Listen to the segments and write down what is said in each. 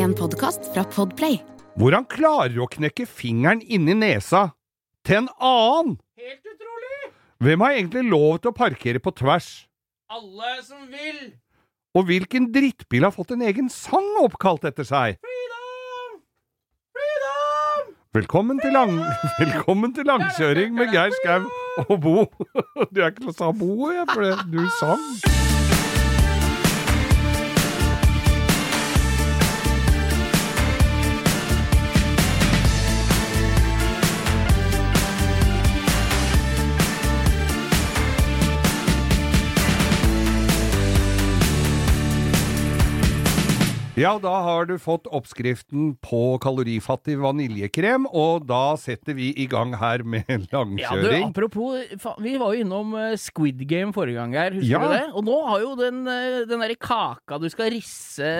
En podkast fra Podplay. Hvor han klarer å knekke fingeren inni nesa til en annen? Helt utrolig! Hvem har egentlig lov til å parkere på tvers? Alle som vil! Og hvilken drittbil har fått en egen sang oppkalt etter seg? Freedom! Freedom! Velkommen til, lang... Velkommen til langkjøring med Geir Skau og Bo. Du er ikke til å sa Bo, jeg, for du sang. Ja, da har du fått oppskriften på kalorifattig vaniljekrem, og da setter vi i gang her med langkjøring. Ja, du, apropos, vi var jo innom eh, Squid Game forrige gang her, husker Ja. du det? Og nå har jo den, eh, den derre kaka du skal risse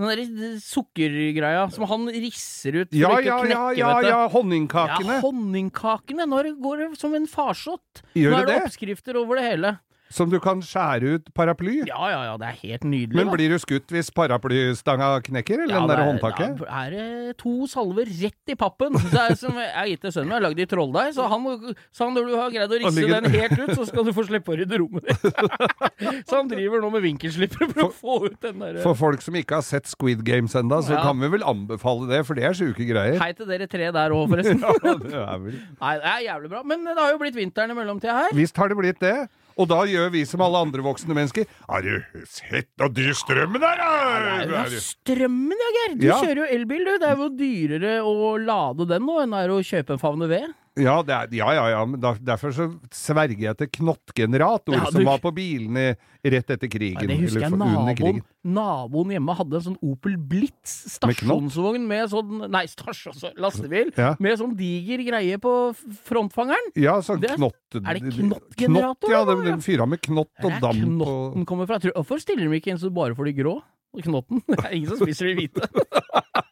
Den derre sukkergreia som han risser ut for Ja, å ikke ja, ja, knekke, ja, vet du. ja, honningkakene. Ja, honningkakene. Nå går det som en farsott. Gjør Nå er det det? oppskrifter over det hele. Som du kan skjære ut paraply. Ja, ja, ja, det er helt nydelig. Men da. blir du skutt hvis paraplystanga knekker, eller Ja, den der håndtaket? Ja? Da er to salver rett i pappen. Det er som jeg har gitt til sønnen min, jeg har lagd i trolldeig, så han, så han når du har greid å risse ligger- den helt ut, så skal du få slippe å rydde rommet ditt. så han driver nå med vinkelslipper for å få ut den derre For folk som ikke har sett Squid Games ennå, så Ja. kan vi vel anbefale det, for det er sjuke greier. Hei til dere tre der òg, forresten. Ja, det er vel Nei, det er jævlig bra. Men det har jo blitt vinteren i mellomtida her. Visst har det blitt det. Og da gjør vi som alle andre voksne mennesker. Har du sett hvor dyr strømmen er, Ja, da? strømmen, ja, Geir. Du Ja. kjører jo elbil, du. Det er jo dyrere å lade den nå enn det er å kjøpe en favne ved. Ja, er, ja, ja, ja, men derfor så sverger jeg til knottgenerator, Ja, du- som var på bilene rett etter krigen. Nei, det husker jeg naboen, naboen hjemme hadde en sånn Opel Blitz stasjonsvogn med sånn Nei, stasjon, altså, lastebil. Ja. Med sånn diger greie på frontfangeren. Ja, sånn Det knott... er det knottgenerator, Knott, ja, den, den fyra med knott og damp damp knotten og kommer fra. Hvorfor stiller de ikke inn så bare for de grå? Knotten. Det er ingen som spiser de hvite.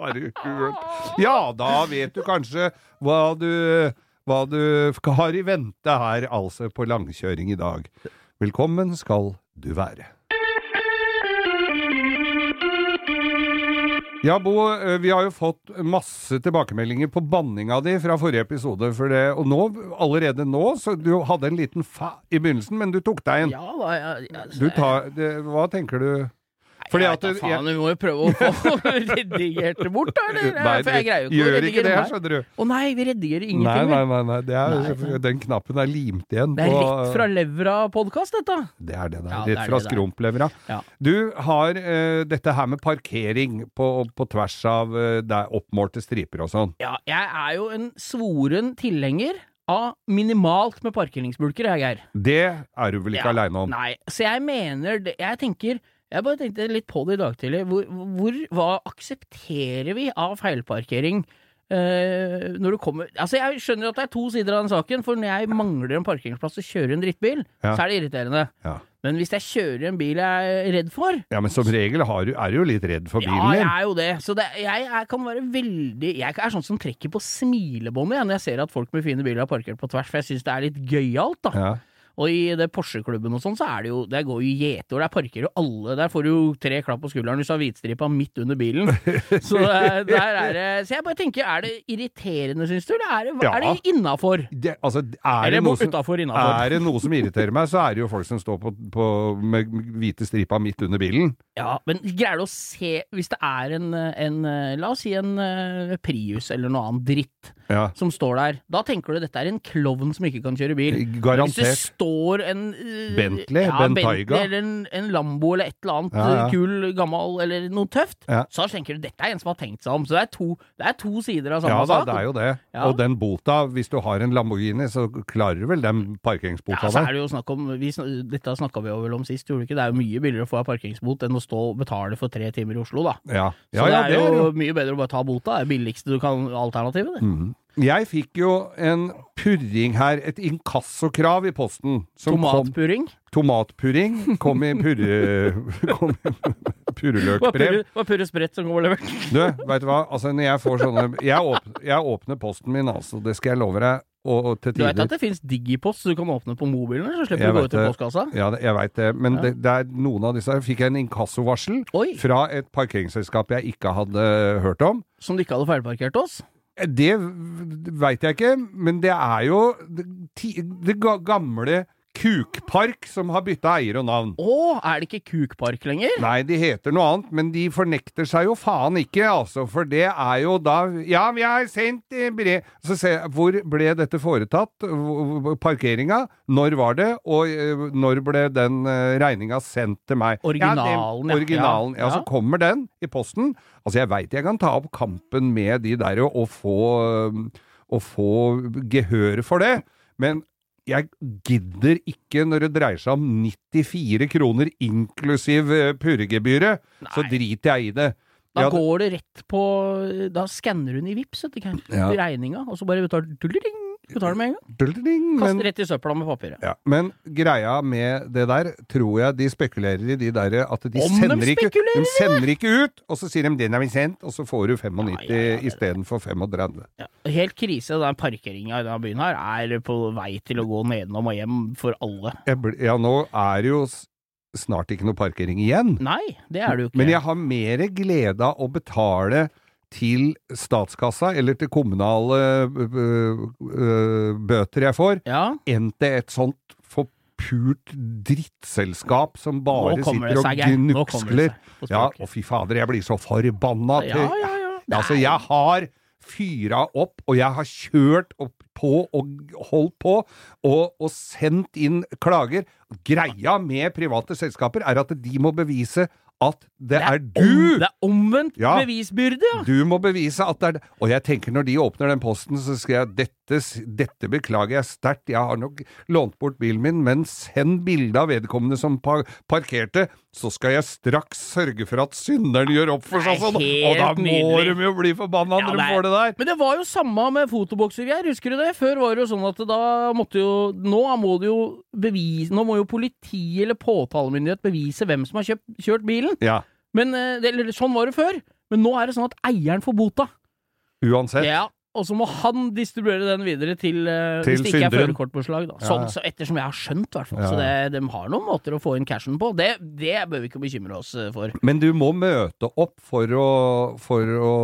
Hørt? Ja, da vet du kanskje hva du, hva du har i vente her, altså, på langkjøring i dag. Velkommen skal du være. Ja, Bo, eh, vi har jo fått masse tilbakemeldinger på banninga di fra forrige episode. For det, og nå, allerede nå, så du hadde en liten fa i begynnelsen, men du tok deg en. Ja, da, ja, altså, Du tar, det, hva tenker du? Fordi jeg at vet da du- faen, vi må jo prøve å få redigert det bort, da. Eller? Nei, For jeg greier jo ikke å redigere ikke det her, skjønner du. Å nei, vi redigerer ingenting. nei, nei, nei, nei. Er, den knappen er limt igjen. Det er på- rett fra levra-podkast, dette. Det er det der. Ja, rett fra skrumplevra. Ja. Du har uh, dette her med parkering på, på tvers av uh, der oppmålte striper og sånn. Ja, jeg er jo en svoren tilhenger av minimalt med parkeringsbulker, jeg, Geir. Det er du vel ikke Ja, aleine om? Nei, så jeg mener Jeg tenker Jeg bare tenkte litt på det i dag tidlig. Hvor, hvor Hva aksepterer vi av feilparkering? Uh, når du kommer Altså, jeg skjønner at det er to sider av den saken, for når jeg mangler en parkeringsplass og kjører en drittbil, Ja. så er det irriterende. Ja. Men hvis jeg kjører en bil jeg er redd for, ja, men som regel har du, er du jo litt redd for bilen din. Ja, jeg er jo det. Så det, jeg jeg, kan være veldig Jeg er sånn som trekker på smilebåndet jeg, når jeg ser at folk med fine biler har parkert på tvers, for jeg syns det er litt gøyalt, da. Ja. Og i det Porsche-klubben og sånn, så er det jo Der går jo gjetord, Der parker jo alle. Der får du jo tre klapp på skulderen hvis du har hvitstripa midt under bilen. Så eh, der er det Så jeg bare tenker, er det irriterende, syns du, eller er det, Ja. er det innafor? Altså, er, Eller det noe som, utafor, innafor? er det noe som irriterer meg, så er det jo folk som står på, på, med hvite stripa midt under bilen. Ja, men greier du å se Hvis det er en, en La oss si en eh, Prius eller noe annet dritt Ja. som står der, da tenker du dette er en klovn som ikke kan kjøre bil. Hvis det står en uh, Bentley, ja, Bentayga. Taiga. eller en, en Lambo eller et eller annet Ja, ja. kul, gammel eller noe tøft, Ja. så tenker du dette er en som har tenkt seg om. Så det er to, det er to sider av samme Ja sak. det er jo det. Ja. Og den bota, hvis du har en Lamborghini, så klarer du vel den ja, så er det jo snakk om vi, Dette snakka vi jo vel om sist, gjorde du ikke? Det er jo mye billigere å få av parkeringsbot enn å stå og betale for tre timer i Oslo, da. Ja, Så ja, ja det er jo jo mye bedre å bare ta bota. Det er billigste du kan alternativet, det. Mhm. Jeg fikk jo en purring her, et inkassokrav i posten. som kom- Tomatpurring. Tomatpurring kom i purre... kom i purreløkbrev. purre, det var purre spredt som kom og leverte. Du, veit du hva, altså når jeg får sånne Jeg, åpner, jeg åpner posten min, altså, det skal jeg love deg. og, og Du vet at det fins Digipost du kan åpne på mobilen, så slipper Jeg du å gå ut til postkassa? Ja, jeg veit det. Men Ja. det, det er noen av disse her fikk jeg en inkassovarsel Oi! fra et parkeringsselskap jeg ikke hadde hørt om. Som du ikke hadde feilparkert oss? Det veit jeg ikke, men det er jo det, det gamle Kukpark som har bytta eier og navn. Å, er det ikke Kukpark lenger? Nei, de heter noe annet, men de fornekter seg jo faen ikke, altså. For det er jo da Ja, vi har sendt eh, brev Så se, hvor ble dette foretatt? Parkeringa? Når var det? Og eh, når ble den eh, regninga sendt til meg? Originalen, ja. Det, originalen, ja. Ja, Så kommer den i posten. Altså, jeg veit jeg kan ta opp kampen med de der og, få og få gehør for det, men jeg gidder ikke når det dreier seg om 94 kroner inklusiv eh, purregebyret, så driter jeg i det. Da Ja, går det rett på Da skanner hun i Vipps, vet du. Ja. Regninga, og så bare betaler du Betaler med en gang. Kaster rett i søpla med papiret. ja, men greia med det der, tror jeg de spekulerer i de derre at de Om de sender ikke, de sender ikke ut, og så sier de 'den har vi sendt', og så får du 95 Ja, ja, ja, istedenfor 35. Ja. Helt krise. Den parkeringa i denne byen her er på vei til å gå nedenom og hjem for alle. Ble, ja, nå er det jo snart ikke noe parkering igjen. Nei, det er det jo ikke. Men jeg har mer glede av å betale til statskassa, eller til kommunale øh, øh, bøter jeg får, Ja, enn til et sånt pult drittselskap som bare sitter og gnukskler. Ja, og fy fader, jeg blir så forbanna ja, til ja, ja. Altså, jeg har fyra opp, og jeg har kjørt opp på og holdt på, og, og sendt inn klager. Greia med private selskaper er at de må bevise at det, er er, du! Det er omvendt Ja. bevisbyrde, ja. Du må bevise at det er det. Og jeg tenker når de åpner den posten, så skal jeg dette, s- dette beklager jeg sterkt. Jeg har nok lånt bort bilen min, men send bilde av vedkommende som pa parkerte, så skal jeg straks sørge for at synderen gjør opp for seg sånn. Og da må nydelig. de jo bli forbanna Ja, når de får det der. Men det var jo samme med fotobokser, Geir. Husker du det? Før var det jo sånn at da måtte jo Nå må det jo bevise Nå må jo politi eller påtalemyndighet bevise hvem som har kjøpt, kjørt bilen. Ja, Men eh, eller, Sånn var det før. Men nå er det sånn at eieren får bota. uansett. Ja, og så må han distribuere den videre til, uh, Til Hvis det ikke er førerkortbeslag, da. Ja, Sånn, så ettersom jeg har skjønt, i hvert fall. Ja, Så det, de har noen måter å få inn cashen på. Det, det bør vi ikke bekymre oss eh, for. Men du må møte opp for å, for å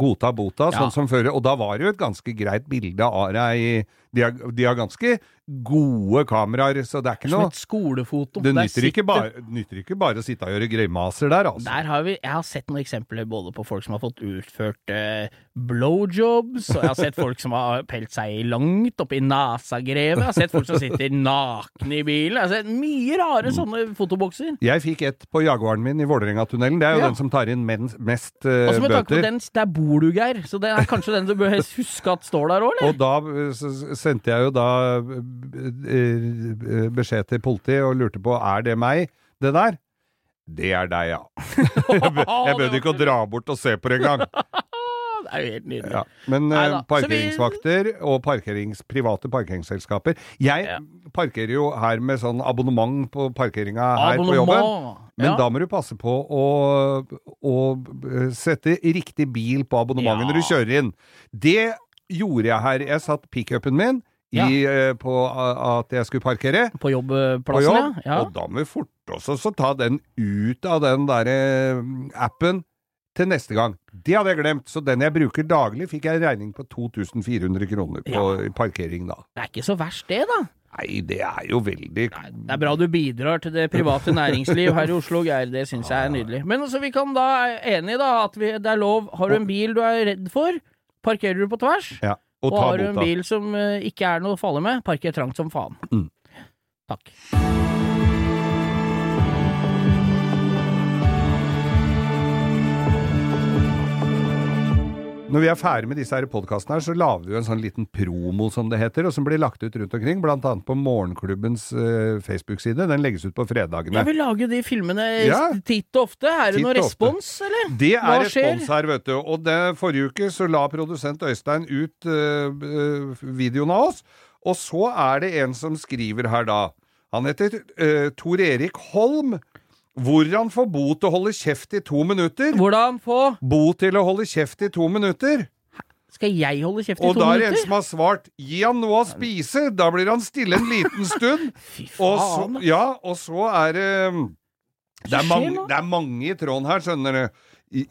godta bota, Ja. sånn som før. Og da var det jo et ganske greit bilde av deg. De har, de har ganske gode kameraer, så det er ikke Som noe et skolefoto. Det nytter ikke, bare, nytter ikke bare å sitte og gjøre grimaser der, altså. Der har vi, Jeg har sett noen eksempler både på folk som har fått utført eh, blowjobs, og jeg har sett folk som har pelt seg langt oppi i nasagrevet, jeg har sett folk som sitter nakne i bilen, jeg har sett mye rare sånne fotobokser. Jeg fikk et på Jaguaren min i Vålerengatunnelen, Det er jo Ja. den som tar inn men, mest eh, Altså med tanke på den, Der bor du, Geir, så det er kanskje den du bør huske at står der òg, eller? Og da eh, sendte jeg jo da eh, eh, beskjed til politiet og lurte på er det meg, det der. Det er deg, ja. jeg bø- bød ikke å dra bort og se på det engang. Det er jo helt nydelig. Ja. Men eh, Neida. Parkeringsvakter og parkerings, private parkeringsselskaper Jeg Ja. parkerer jo her med sånn abonnement på parkeringa her på jobben. Men ja. da må du passe på å, å sette riktig bil på abonnementet når du kjører inn. Det gjorde jeg her. Jeg satt pickupen min i, Ja. eh, på at jeg skulle parkere På jobbplassen, jobb, ja. og da må vi forte oss også ta den ut av den derre appen til neste gang. Det hadde jeg glemt, så den jeg bruker daglig, fikk jeg en regning på 2400 kroner på parkering da. Det er ikke så verst, det, da. Nei, det er jo veldig Nei, Det er bra du bidrar til det private næringsliv her i Oslo, Geir. Det syns jeg er nydelig. Men altså, vi kan da er enige da at vi, det er lov. Har du en bil du er redd for, parkerer du på tvers. Ja. Og Og har du en bil som eh, ikke er noe farlig med, parker trangt som faen. Mm. Takk. Når vi er ferdig med disse podkastene her, så lager vi jo en sånn liten promo, som det heter, og som blir lagt ut rundt omkring, blant annet på Morgenklubbens uh, Facebook-side. Den legges ut på fredagene. Ja, vi lager jo de filmene Ja. titt og ofte. Er det noe respons, eller? Det Hva er skjer? respons her, vet du. Og det, forrige uke så la produsent Øystein ut uh, eh, videoen av oss, og så er det en som skriver her da. Han heter uh, Tor Erik Holm. Hvor han får bo til å holde kjeft i to minutter. Hvordan få Bo til å holde kjeft i to minutter. Skal jeg holde kjeft i Og to da er det en som har svart 'gi han noe å spise', da blir han stille en liten stund. Fy Og så, faen. ja, og så er det det er, mange, det er mange i tråden her, skjønner du.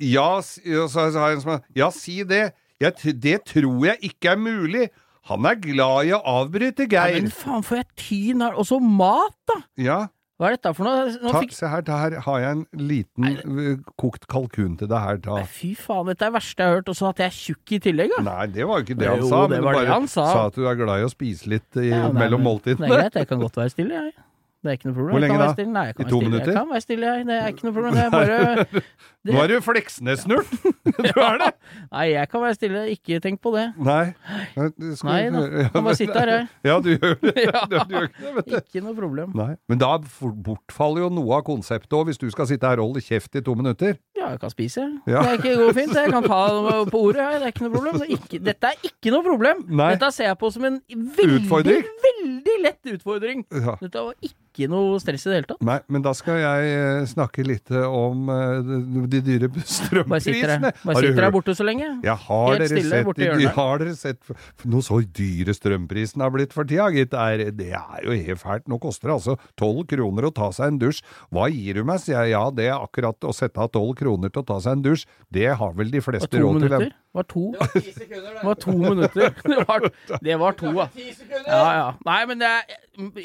Ja, så har jeg en som har Ja, si det. Jeg, det tror jeg ikke er mulig. Han er glad i å avbryte, Ja, Geir. men faen, får jeg tyn her? Og så mat, da! Ja, Hva er dette for noe? Ta, fikk... se her, her har jeg en liten Nei, kokt kalkun til deg her. Ta. Nei, Fy faen, dette er det verste jeg har hørt. Og så at jeg er tjukk i tillegg, da. Nei, det var jo ikke det han Jo, sa. det Men du bare han sa. sa at du er glad i å spise litt i, Ja, nei, mellom måltidene. Det er greit, jeg kan godt være stille, jeg. Det er ikke noe problem. Hvor lenge da? Nei, I to stille. minutter? Jeg kan være stille, jeg. Det er ikke noe problem. Det er bare det- Nå er du Fleksnes-snurt! du er det! Nei, jeg kan være stille. Ikke tenk på det. Nei. Skal- Nei da. Kan bare sitte her, jeg. Ja, du gjør det. Ja. Du, du gjør ikke det, vet du. Ikke noe problem. Nei. Men da bortfaller jo noe av konseptet òg, hvis du skal sitte her og holde kjeft i to minutter. Ja, jeg kan spise. Ja. Det er ikke går fint. Jeg kan ta det på ordet. jeg. Det er ikke noe problem. Det er ikke, dette er ikke noe problem. Nei. Dette ser jeg på som en veldig, veldig lett utfordring. Ja. Dette var ikke noe stress i det hele tatt. Nei, men da skal jeg eh, snakke litt eh, om eh, de, dyre strømprisene. bare sitter der borte så lenge. Ja, har dere stille sett, de, har dere sett noe så dyre strømprisen har blitt for tida, gitt? Det det er jo helt fælt. Nå koster det altså tolv kroner å ta seg en dusj. Hva gir du meg? sier jeg. Ja, det er akkurat å sette av tolv kroner til å ta seg en dusj. Det har vel de fleste råd til. Og to råd til. minutter. Det var to. Det var to minutter. Det var, det var to, ja. Ja, ja. Nei, men det er,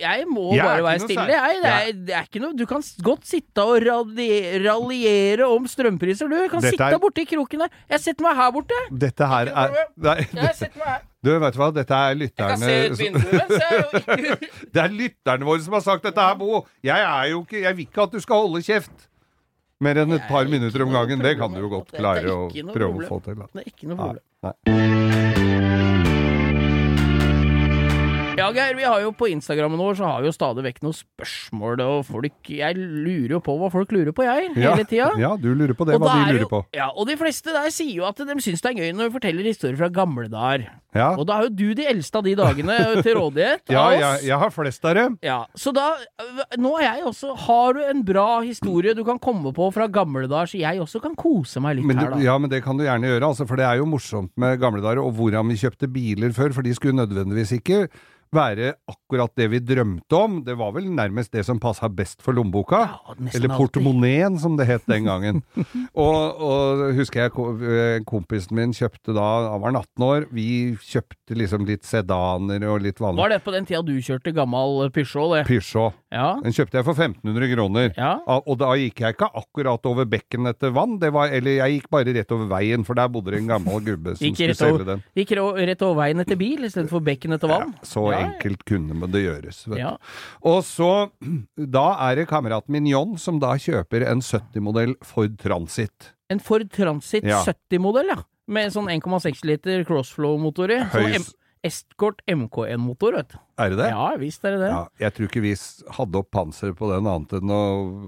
jeg må Jeg bare være stille, jeg. Det er, det er ikke noe Du kan godt sitte og raljere om strømpriser, du. Jeg kan Dette sitte er- borte i kroken der. Jeg setter meg her borte. Dette her er nei, Jeg setter meg her. Du, vet du hva, dette er Jeg kan lytterne er Det er lytterne våre som har sagt dette her, Bo. Jeg er jo ikke Jeg vil ikke at du skal holde kjeft. Mer enn et par minutter om gangen. Det kan du jo godt klare å prøve å få til. Det er ikke noe Nei, problem. nei. Ja, Geir, vi har jo på Instagrammen vår så har vi jo stadig vekk noen spørsmål, og folk Jeg lurer jo på hva folk lurer på, jeg, Ja, hele tida. ja, du lurer på det, Og hva de er lurer jo- på. Ja, og de fleste der sier jo at de syns det er gøy når vi forteller historier fra gamle dager. Ja, Og da er jo du de eldste av de dagene til rådighet ja av jeg, Ja, jeg har flest av dem. Ja, så da Nå er jeg også Har du en bra historie du kan komme på fra gamle dager, så jeg også kan kose meg litt Men, her, da? ja, men det kan du gjerne gjøre, altså, for det er jo morsomt med gamle dager, og hvordan vi kjøpte biler før, for de skulle nødvendigvis ikke være akkurat det vi drømte om. Det var vel nærmest det som passa best for lommeboka. Ja, Eller portemoneen, som det het den gangen. og, og husker jeg eh, kompisen min kjøpte da, han var 18 år, vi kjøpte liksom litt sedaner og litt vanlig Var det på den tida du kjørte gammel Peugeot, det? Peugeot. Ja. Den kjøpte jeg for 1500 kroner. Ja. Og da gikk jeg ikke akkurat over bekken etter vann, det var, eller jeg gikk bare rett over veien, for der bodde det en gammel gubbe som skulle selge den. gikk rett over veien etter bil istedenfor bekken etter vann? Så Ja, ja. Enkelt kunne det gjøres. Vet. Ja. Og så, da er det kameraten min John som da kjøper en 70-modell Ford Transit. En Ford Transit Ja. 70-modell, ja. Med sånn 1,6 liter crossflow-motor i. Sånn Escort MK1-motor, vet du. Er det det? Ja visst er det det. Ja, jeg tror ikke vi hadde opp panseret på den annet enn å,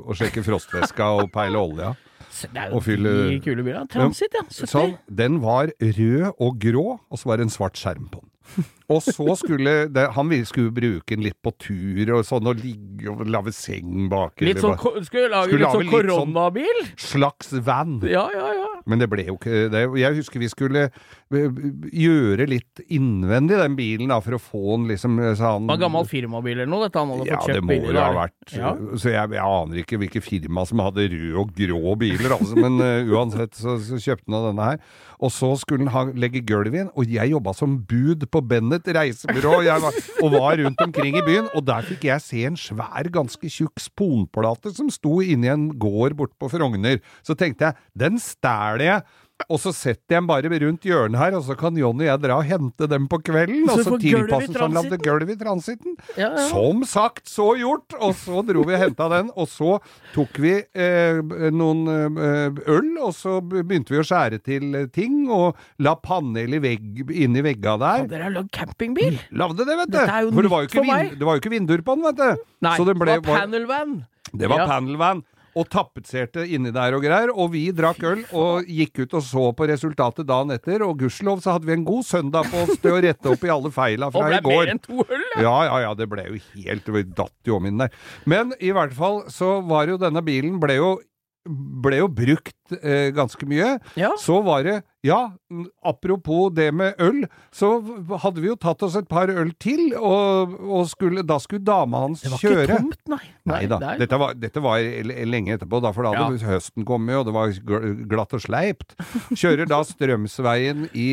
å sjekke frostveska og peile olja. Det er jo fylle- de kule bilene. Transit, ja. 70. Sånn, den var rød og grå, og så var det en svart skjerm på den. Og så skulle det, han skulle bruke den litt på tur og sånn, og ligge og lage seng bak. Litt sånn, skulle lage Skulle litt sånn lage sånn- koronabil? Slags van. Ja, ja, ja. Men det ble jo ikke det. Jeg husker vi skulle eh, gjøre litt innvendig den bilen da, for å få den liksom sånn Det var gammel firmabil eller noe, dette han hadde Ja, fått det kjøpt må billig. det ha vært. Ja. Så jeg, jeg aner ikke hvilke firma som hadde rød og grå biler, altså. Men uh, uansett så, så kjøpte han denne her. Og så skulle han ha, legge gulv inn, og jeg jobba som bud på Bennett reisebyrå, jeg var, og var rundt omkring i byen. Og der fikk jeg se en svær, ganske tjukk sponplate som sto inni en gård borte på Frogner. Så tenkte jeg, den stæler jeg. Og så setter jeg den bare rundt hjørnet her, og så kan Jonny og jeg dra og hente dem på kvelden. Så Og så får tilpasse så han lagde gulvet gulv i transiten. Ja, ja. Som sagt, så gjort! Og så dro vi og henta den, og så tok vi eh, noen eh, øl, og så begynte vi å skjære til ting, og la panel i vegg, inni vegga der. Dere har lagd campingbil? Lagde det, vet du! For det var jo ikke, vind, det var jo ikke vinduer på den, vet du. Nei, så den ble, det var panelvan. det var Ja. panelvan. Og tappetserte inni der og greier. Og vi drakk øl og gikk ut og så på resultatet dagen etter. Og gudskjelov så hadde vi en god søndag på oss til å rette opp i alle feila fra i går. mer enn to øl, ja. Ja, ja, ja, det ble jo helt Vi datt jo om inn der. Men i hvert fall så var jo denne bilen ble jo ble jo brukt eh, ganske mye. Ja. Så var det Ja, apropos det med øl, så hadde vi jo tatt oss et par øl til, og, og skulle, da skulle dama hans kjøre. Det var kjøre. ikke tomt, nei. Nei da, det dette var, dette var lenge etterpå, da, for da hadde høsten kommet, og det var glatt og sleipt. Kjører da Strømsveien i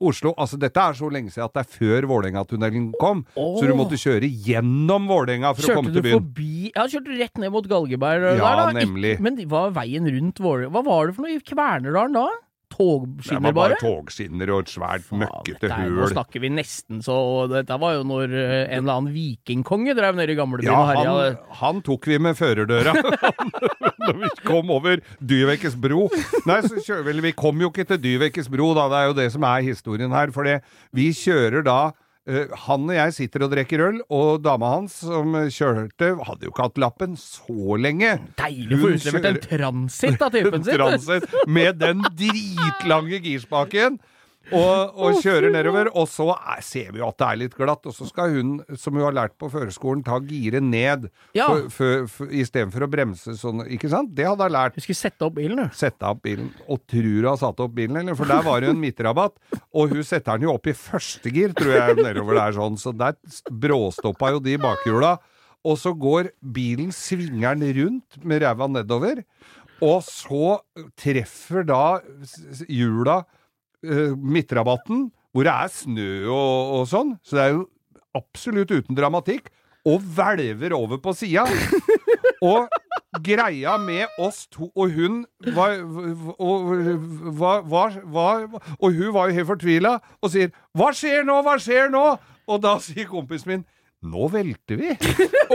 Oslo. Altså, dette er så lenge siden at det er før Vålerenga-tunnelen kom, så du måtte kjøre gjennom Vålerenga for å komme Kjørte til du byen. forbi Ja, kjørte du rett ned mot Galgeberg der, Ja, da? nemlig. Ikke, men hva var veien rundt Vålerenga Hva var det for noe i Kvernerdalen da? Det var bare bare? togskinner og et svært møkkete er- Nå snakker vi nesten så Dette var jo når eh, en eller annen vikingkonge drev nede i gamlebyen Ja, og herja. han, han tok vi med førerdøra når vi kom over Dyvekkes bro. Nei, så kjører vi Vi kom jo ikke til Dyvekkes bro, da. Det er jo det som er historien her. For vi kjører da han og jeg sitter og drikker øl, og dama hans som kjørte, hadde jo ikke hatt lappen så lenge. Deilig å få utlevert en transit av typen sin! Transit med den dritlange girspaken. Og, og kjører nedover, og så er, ser vi jo at det er litt glatt. Og så skal hun, som hun har lært på førerskolen, ta giret ned Ja. for- for- for- istedenfor å bremse sånn. Ikke sant? Det hadde hun lært. Du skulle sette opp bilen, du. Sette opp bilen. Og tror hun har satt opp bilen, eller? For der var det jo en midtrabatt. Og hun setter den jo opp i første gir, tror jeg, nedover der sånn. Så der bråstoppa jo de bakhjula. Og så går bilen, svinger den rundt med ræva nedover. Og så treffer da hjula eh, midtrabatten, hvor det er snø og, og sånn. Så det er jo absolutt uten dramatikk. Og hvelver over på sida. Og greia med oss to Og hun var og, var, var, var, og hun var jo helt fortvila og sier 'Hva skjer nå? Hva skjer nå?' Og da sier kompisen min 'Nå velter vi'.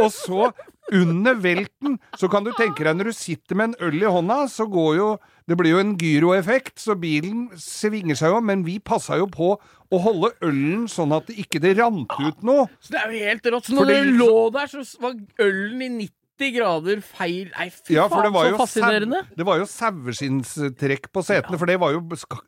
og så, under velten, så kan du tenke deg når du sitter med en øl i hånda, så går jo Det blir jo en gyroeffekt, så bilen svinger seg jo, men vi passa jo på å holde ølen sånn at det ikke det rant ut noe. Så det er jo helt rått. Så når det- dere lå der, så var ølen i 90 grader feil Nei, fy Ja, faen, det så fascinerende. sau- det var jo saueskinnstrekk på setene, for det var jo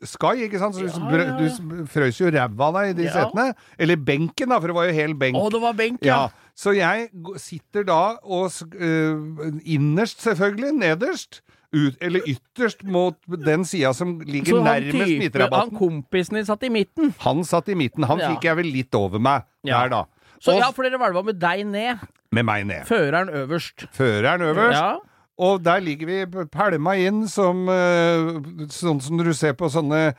sky, ikke sant? Så du, Ja, ja, du ja. frøs jo ræva av deg i de Ja. setene. Eller benken, da, for det var jo hel benk. Å, det var benk, ja. ja. Så jeg sitter da og øh, Innerst, selvfølgelig. Nederst. Ut, eller ytterst mot den sida som ligger nærmest type, han kompisen din satt i midten. Han satt i midten. Han Ja. fikk jeg vel litt over meg Ja. der, da. Så Og ja, for dere hvelva med deg ned. med meg ned. Føreren øverst. Føreren øverst. Ja. Og der ligger vi pælma inn som eh, Sånn som du ser på sånne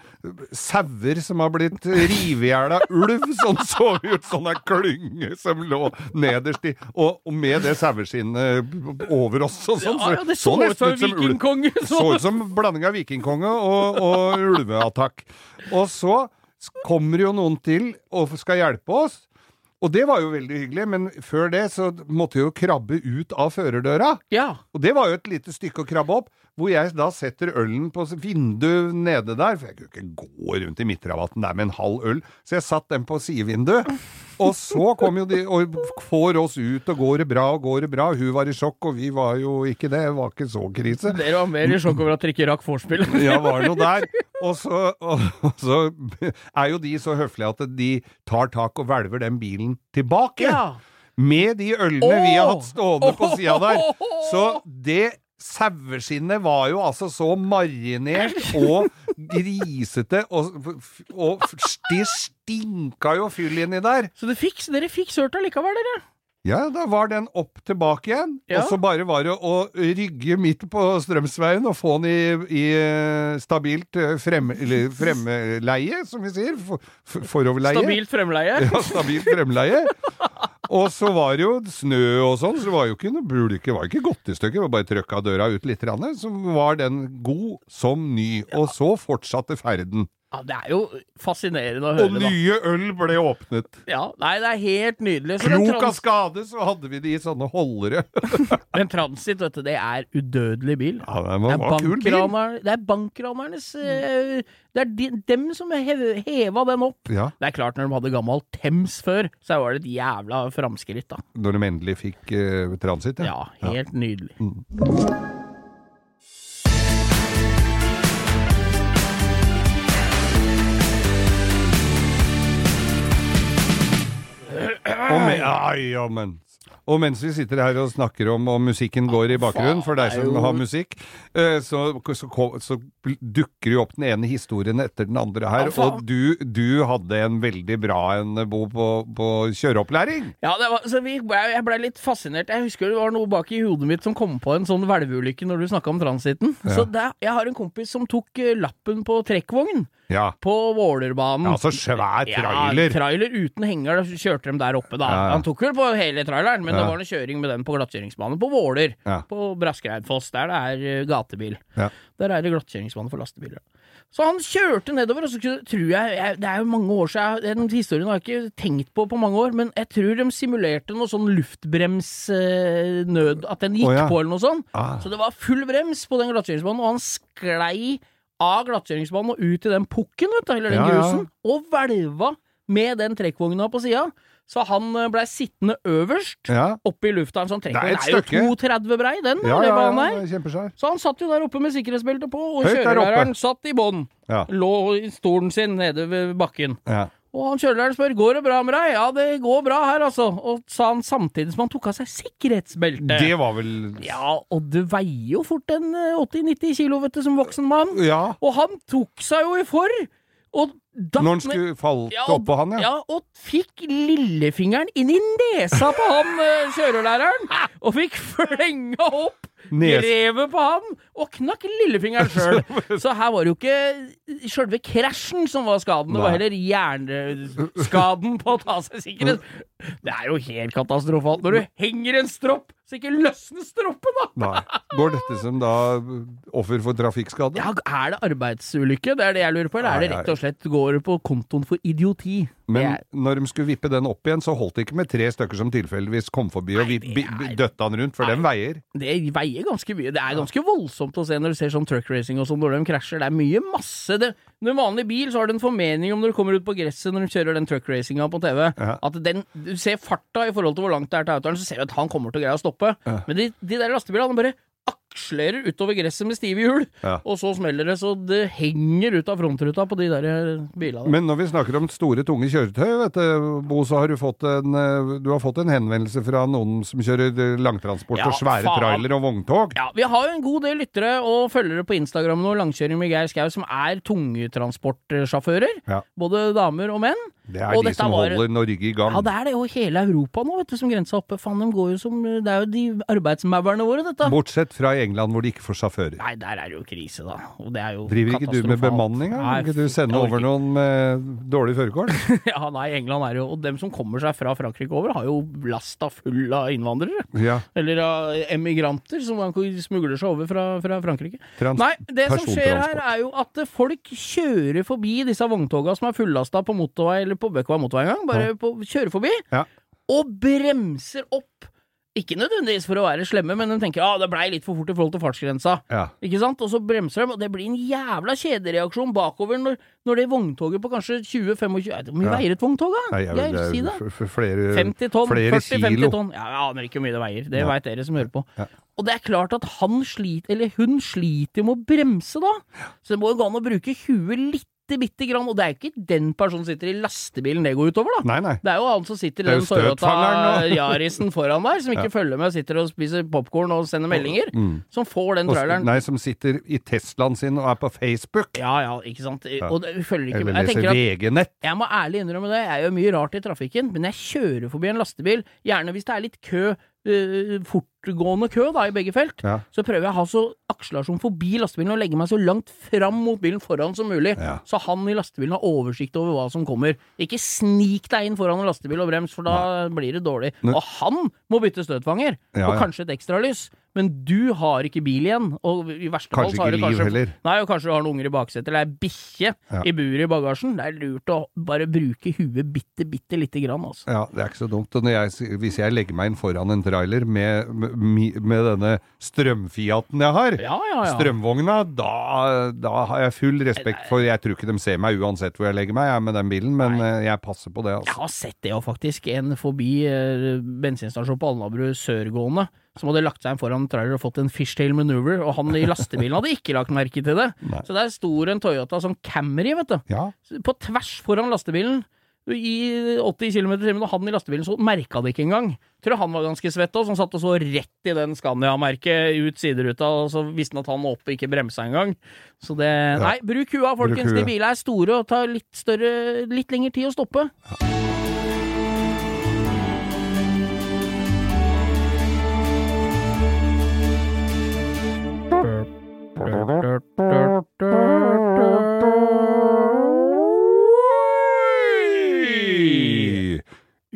sauer som har blitt revet i hjel av ulv. Sånn så ut, sånn ei klynge som lå nederst i Og, og med det saueskinnet over oss og sånn. Ja, ja, det så nesten ut som vikingkonge! Så ut som blanding av vikingkonge og, og ulveattakk. Og så kommer jo noen til og skal hjelpe oss. Og det var jo veldig hyggelig, men før det så måtte jeg jo krabbe ut av førerdøra. Ja. Og det var jo et lite stykke å krabbe opp, hvor jeg da setter ølen på vinduet nede der, for jeg kunne ikke gå rundt i midtrabatten der med en halv øl, så jeg satt den på sidevinduet. Og så kom jo de og får oss ut, og går det bra, og går det bra. Hun var i sjokk, og vi var jo ikke det, det var ikke så krise. Dere var mer i sjokk over at dere ikke rakk vorspiel. Ja, var det noe der. Og så, og, og så er jo de så høflige at de tar tak og hvelver den bilen tilbake. Ja. Med de ølene vi har hatt stående på sida der. Så det saueskinnet var jo altså så marinert og grisete, og, og det stinka jo fyll inni der. Så fikk, dere fikk sørt allikevel, dere. Ja, da var den opp tilbake igjen, Ja. og så bare var det å rygge midt på Strømsveien og få den i, i eh, stabilt eh, frem, fremleie, som vi sier. For, for, foroverleie. Stabilt fremleie. Ja, stabilt fremleie. Og så var det jo snø og sånn, så det var jo ikke noe bulke, det var ikke godt i stykker, bare trøkka døra ut litt, så var den god som ny. Og så fortsatte ferden. Ja, det er jo fascinerende å Og nye da. øl ble åpnet. Ja, nei, det er helt nydelig. Så Klok av skade, så hadde vi de i sånne holdere. men Transit, vet du, det er udødelig bil. Ja, det Det er, bil. det er bankranernes mm. Det er de, dem som hev, heva den opp. Ja, Det er klart, når de hadde gammel Thames før, så var det et jævla framskritt, da. når de endelig fikk uh, transit, Ja, helt nydelig. Og med, ja, ja, men Og mens vi sitter her og snakker om om musikken går i bakgrunnen, for deg som har musikk, eh, så, så, så dukker jo opp den ene historien etter den andre her. Og du, du hadde en veldig bra en, Bo, på, på kjøreopplæring. Ja, det var, så vi, jeg blei litt fascinert. Jeg husker det var noe bak i hodet mitt som kom på en sånn hvelveulykke når du snakka om transiten. Så der, jeg har en kompis som tok eh, lappen på trekkvogn Ja. på Vålerbanen. Ja, så svær trailer. Ja, trailer uten henger. Da kjørte de der oppe, da. Ja, ja. Han tok vel på hele traileren, men Ja. Det var noe kjøring med den på glattkjøringsbane på Våler. På Braskereidfoss, der det er eh, gatebil. Der er det glattkjøringsbane for lastebiler. Så han kjørte nedover, og så tror jeg, jeg Det er jo mange år siden, den historien har jeg ikke tenkt på på mange år, men jeg tror de simulerte noe sånn luftbremsnød At den gikk oh, ja. på, eller noe sånt. Ah. Så det var full brems på den glattkjøringsbanen, og han sklei av glattkjøringsbanen og ut i den pukken, vet du, eller den Ja, ja. og hvelva med den trekkvogna på sida. Så han eh, blei sittende øverst Ja, oppe i lufta. En sånn Det er er, jo stykke. 2,30 brei, den. ja, ja, ja, der. Så han satt jo der oppe med sikkerhetsbeltet på, og kjørelæreren satt i bånn. Ja. Lå i stolen sin nede ved bakken. Ja. Og han kjørelæreren spør går det bra med deg. Ja, det går bra her, altså. Og sa han samtidig som han tok av seg sikkerhetsbeltet. Det var vel Ja, og du veier jo fort en eh, 80-90 kilo, vet du, som voksen mann. Ja. Og han tok seg jo i for, og Når han skulle falt Ja, oppå han, ja. Ja, og fikk lillefingeren inn i nesa på han eh, kjørelæreren, og fikk flenga opp Grevet på han, og knakk lillefingeren sjøl. Så her var det jo ikke sjølve krasjen som var skaden, det var heller hjerneskaden på å ta seg sikkerhet. Det er jo helt katastrofalt når du henger en stropp, så ikke løsner stroppen, da! Nei. Går dette som da offer for trafikkskade? Ja, er det arbeidsulykke? Det er det jeg lurer på, eller er det rett og slett går det på kontoen for idioti? Men er- når de skulle vippe den opp igjen, så holdt det ikke med tre stykker som tilfeldigvis kom forbi Nei, og bi- er- døtta han rundt, for den veier. Det veier ganske mye. Det er ganske voldsomt å se når du ser sånn truck racing og sånn, når de krasjer. Det er mye masse. Det, når en vanlig bil, så har du en formening om når du kommer ut på gresset når de kjører den truck racinga på TV, Ja. at den, du ser farta i forhold til hvor langt det er til autoren, så ser du at han kommer til å greie å stoppe. Ja. Men de, de der lastebilene bare akselerer utover gresset med stive hjul, Ja. og så smeller det så det henger ut av frontruta på de der bilene. Men når vi snakker om store, tunge kjøretøy, vet du, Bo, så har du fått en, eh, du har fått en henvendelse fra noen som kjører eh, langtransport Ja, og svære faen. trailer og vogntog. Ja, vi har jo en god del lyttere og følgere på Instagram nå, Langkjøring med Geir Skau, som er tungetransportsjåfører. Ja. Både damer og menn. Det er Og de som var- holder Norge i gang. Ja, det er det jo hele Europa nå, vet du, som grensa oppe. Faen, de går jo som Det er jo de arbeidsmaurene våre, dette. Bortsett fra England, hvor de ikke får sjåfører. Nei, der er det jo krise, da. Og det er jo Driver ikke du med bemanning? da? Kan ikke du sende over noen med dårlig førerkort? ja, nei, England er jo Og dem som kommer seg fra Frankrike over, har jo lasta full av innvandrere. Ja. Eller av emigranter som smugler seg over fra, fra Frankrike. Trans Nei, det som skjer her er jo at folk kjører forbi disse vogntoga som er fullasta på motorvei eller på Bøkva motorvei en gang. Bare på, kjører forbi, Ja. og bremser opp. Ikke nødvendigvis for å være slemme, men de tenker ja, det blei litt for fort i forhold til fartsgrensa. Ja. Ikke sant? Og så bremser de, og det blir en jævla kjedereaksjon bakover når, når det vogntoget på kanskje 20-25 Hvor mye Ja. veier et vogntog, da? Nei, jeg, er si det. flere, 50 tonn, 40-50 tonn. Ja, jeg aner ikke hvor mye det veier. Det Ja. veit dere som hører på. Ja. Og det er klart at han sliter, eller hun sliter med å bremse da. Så det må jo gå an å bruke huet lite bitte grann. Og det er jo ikke den personen som sitter i lastebilen det går utover, da. Nei, nei. Det er jo han som sitter i den Toyota. Yarisen foran der, som ikke følger med, og sitter og spiser popkorn og sender meldinger, Mm. som får den traileren. Nei, som sitter i Teslaen sin og er på Facebook. Ja ja, ikke sant. Og det følger ikke med. Jeg leser VG-nett. jeg må ærlig innrømme det, jeg gjør mye rart i trafikken, men jeg kjører forbi en lastebil, gjerne hvis det er litt kø, øh, fortgående kø da, i begge felt, Ja. så prøver jeg å ha så akselerasjon forbi lastebilen og legge meg så langt fram mot bilen foran som mulig, Ja. så han i lastebilen har oversikt over hva som kommer. Ikke snik deg inn foran en lastebil og brems, for da blir det dårlig. Og han må bytte støtfanger, Ja, og kanskje et ekstralys. Men du har ikke bil igjen, og i verste fall så har du kanskje heller. Nei, og kanskje du har noen unger i baksetet, eller ei bikkje i buret i bagasjen. Det er lurt å bare bruke huet bitte, bitte lite grann, altså. Ja, det er ikke så dumt. Jeg, hvis jeg legger meg inn foran en trailer med, med, denne strømfiaten jeg har, Ja, ja, ja. strømvogna, da, da har jeg full respekt for Jeg tror ikke de ser meg uansett hvor jeg legger meg, jeg, med den bilen, men Nei. jeg passer på det, Jeg altså. har sett det jo faktisk. En forbi bensinstasjonen bensinstasjon på Alnabru sørgående som hadde lagt seg inn foran en trailer og fått en fishtail maneuver, og han i lastebilen hadde ikke lagt merke til det. Nei. Så der sto en Toyota som Camry, vet du. Ja, På tvers foran lastebilen. I 80 km i timen, og han i lastebilen så merka det ikke engang. Tror han var ganske svett òg, som satt og så rett i den Scania-merket ut sideruta, og så visste han at han oppe ikke bremsa engang. Så det Nei, bruk hua, folkens. huet. De bilene er store og tar litt større Litt lengre tid å stoppe. Oi!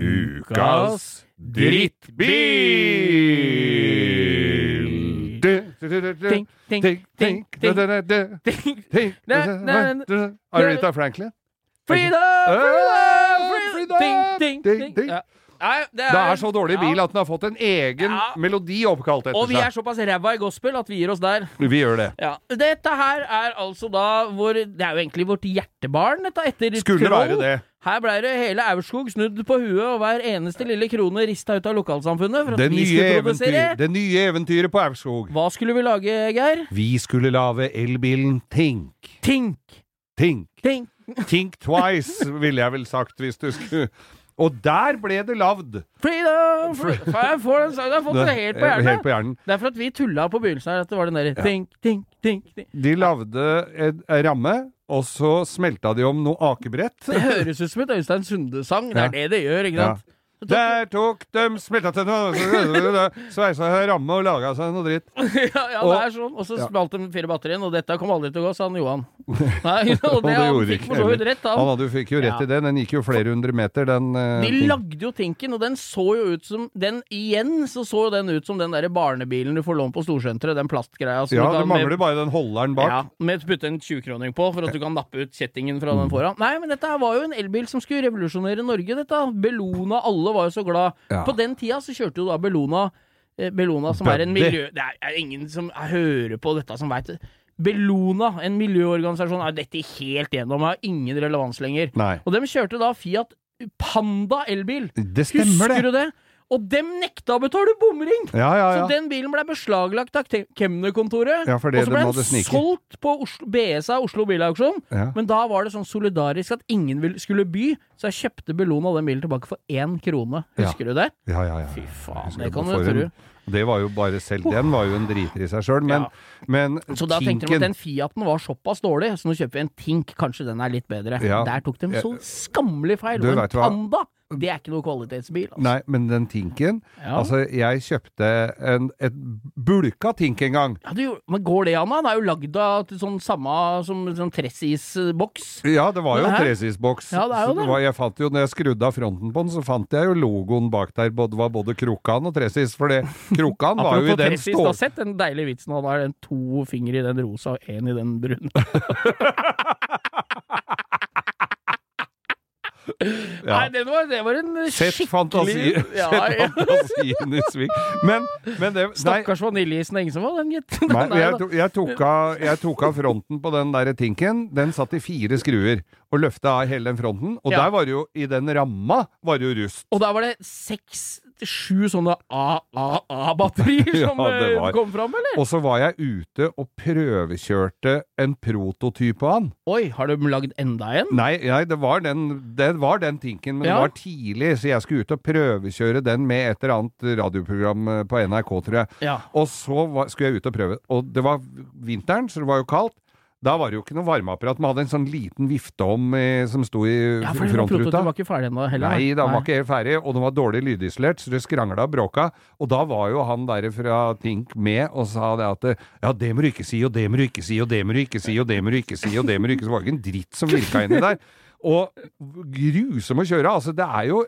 Ukas drittbil! Ting, ting. Aretha Franklin? Freedom! Ah, Freedom! Ja. Nei, det Det er så dårlig bil Ja. at den har fått en egen Ja. melodi oppkalt etter seg. Og vi er såpass ræva i gospel at vi gir oss der. Vi gjør det. Ja. Dette her er altså da vår Det er jo egentlig vårt hjertebarn, dette, etter Skulle Troll. være det. Her blei det hele Aurskog snudd på huet, og hver eneste lille krone rista ut av lokalsamfunnet for at Det vi nye, skulle produsere. eventyr, det nye eventyret på Aurskog. Hva skulle vi lage, Geir? Vi skulle lage elbilen Tink. Tink. Tink. Tink. Think twice, ville jeg vel sagt hvis du skulle Og der ble det lagd. Freedom! Jeg får den sangen. Jeg har fått det helt på Helt hjernen. på hjernen. Det er for at vi tulla på begynnelsen her, at det var den derre tink, tink, tink, tink. De lagde en ramme, og så smelta de om noe akebrett. Det høres ut som et Øystein Sunde-sang. Det Ja. er det det gjør, ikke Ja. Der tok de smelta til Sveisa ramme og laga seg noe dritt. ja, ja, det er sånn. Og så smalt de fire batterien, og dette kom aldri til å gå, sa han Johan. Nei, og det, han fikk for så vidt rett, Han han. hadde, fikk jo rett i det. Den gikk jo flere hundre meter, den. uh, De ting. lagde jo Tinken, og den så jo ut som Den igjen så så jo den ut som den der barnebilen du får lånt på Storsenteret, den plastgreia. Ja, du det mangler bare den holderen bak. Ja, med å putte en 20-kroning på for at du kan nappe ut kjettingen fra den foran. Nei, men dette var jo en elbil som skulle revolusjonere Norge, dette. Bellona, alle var jo så glad. Ja. På den tida så kjørte jo da Bellona eh, Bellona som er en miljø... Det er, ingen som hører på dette som veit det. Bellona, en miljøorganisasjon, er dette helt gjennom, har ingen relevans lenger. Nei. Og dem kjørte da Fiat Panda elbil. Det stemmer, Husker det. du det? Og dem nekta å betale bomring! Ja, ja, Så den bilen ble beslaglagt av Ke- Kemnerkontoret. Ja, og så ble den solgt på Oslo, BSA, Oslo Bilauksjon. Ja. Men da var det sånn solidarisk at ingen skulle by, så jeg kjøpte Bellona den bilen tilbake for én krone. Ja. Husker du det? Ja, ja, ja. Fy faen, det kan du tro. Det var jo bare selv Den var jo en driter i seg sjøl, men, Ja. men Så da tenkte de at den Fiaten var såpass dårlig, så nå kjøper vi en Tink, kanskje den er litt bedre. Ja. Der tok de så skammelig feil. Du Og en? Panda, det er ikke noe kvalitetsbil. Altså. Nei, men den Tinken Ja. Altså, jeg kjøpte en, et bulka Tink en gang. Ja, du, men går det an, da? Den er jo lagd av sånn samme som sånn Tressis-boks. Ja, det var jo en tresisboks. Ja, det er jo det. var, jeg fant jo, når jeg skrudde av fronten på den, så fant jeg jo logoen bak der. Det var både Krokan og tressis, For det, Krokan var jo i den Tressis, du har sett den deilige vitsen han har den to fingre i den rosa og én i den brune. Ja. Nei, det var, det var en Sett skikkelig fantasi, ja, sett fantasien i sving. Men, men det Stakkars vaniljeisen ingen som var den, gitt. Nei, jeg, jeg, tok av, jeg tok av fronten på den der tinken. Den satt i fire skruer. Og løfta av hele den fronten. Og der var det jo, i den ramma, var det jo rust. Og der var det seks til sju sånne AAA-batterier som det eh, kom fram, eller? Og så var jeg ute og prøvekjørte en prototyp av han. Oi, har du lagd enda en? Nei, nei det, var den, det var den tinken, men Ja. det var tidlig, så jeg skulle ut og prøvekjøre den med et eller annet radioprogram eh, på NRK, tror jeg. Ja. Og så var, skulle jeg ut og prøve, og det var vinteren, så det var jo kaldt. Da var det jo ikke noe varmeapparat. Man hadde en sånn liten vifte om som sto i ja, for frontruta. var ikke ferdig ennå heller. Nei, den var ikke helt ferdig, og den var dårlig lydisolert, så det skrangla og bråka. Og da var jo han der fra Tink med og sa det at ja, det må du ikke si, og det må du ikke si, og det må du ikke si, og det må du ikke si, og det må du ikke si. Det var ikke en dritt som virka inni der. Og grusom å kjøre. Altså, det er jo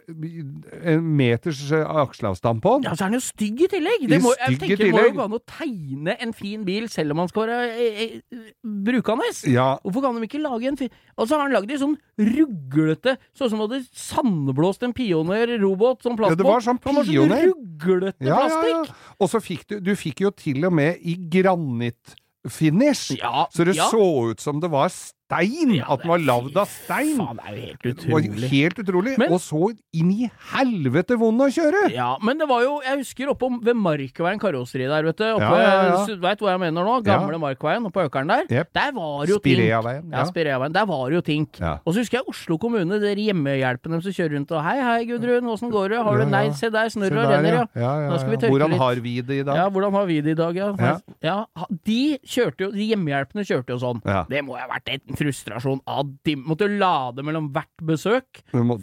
en meters eh, aksjeavstand på den. Ja, så er den jo stygg i tillegg! Det må, jeg tenker, det må jo gå an å tegne en fin bil selv om man skal være eh, eh, brukende. Ja, Hvorfor kan de ikke lage en fin Og så har han lagd en sånn ruglete Sånn som hadde sandblåst en pionerrobot som plastbåt. Ja, det var sånn var Pioner. sånn ruglete ja, plastikk! ja. Og så fikk du Du fikk jo til og med i granittfinish. Ja, Så det så ut som det var stein! Ja, at den var lagd av stein! Faen, det er jo helt Det var helt utrolig. Men- og så inn i helvete vond å kjøre! Ja, men det var jo Jeg husker oppe ved Markveien karosseri der, vet du. Oppe, Ja, ja, ja. Veit hvor jeg mener nå? Gamle Markveien oppe på Økeren der. Yep. Der var jo ting. Spireaveien. Ja, Ja. Spireaveien. Der var jo tink. Ja. Og så husker jeg Oslo kommune, der hjemmehjelpen dem som kjører rundt og Hei, hei, Gudrun, åssen går det? Har du Ja, ja. Nei, se der, snurrer og renner, ja. ja, ja, ja. Hvordan har vi det i dag? Ja, hvordan har vi det i dag, ja? Ja. ja de kjørte jo, de hjemmehjelpene kjørte jo sånn. Ja. Det må ha vært en frustrasjon av de måtte lade mellom hvert besøk. Faen,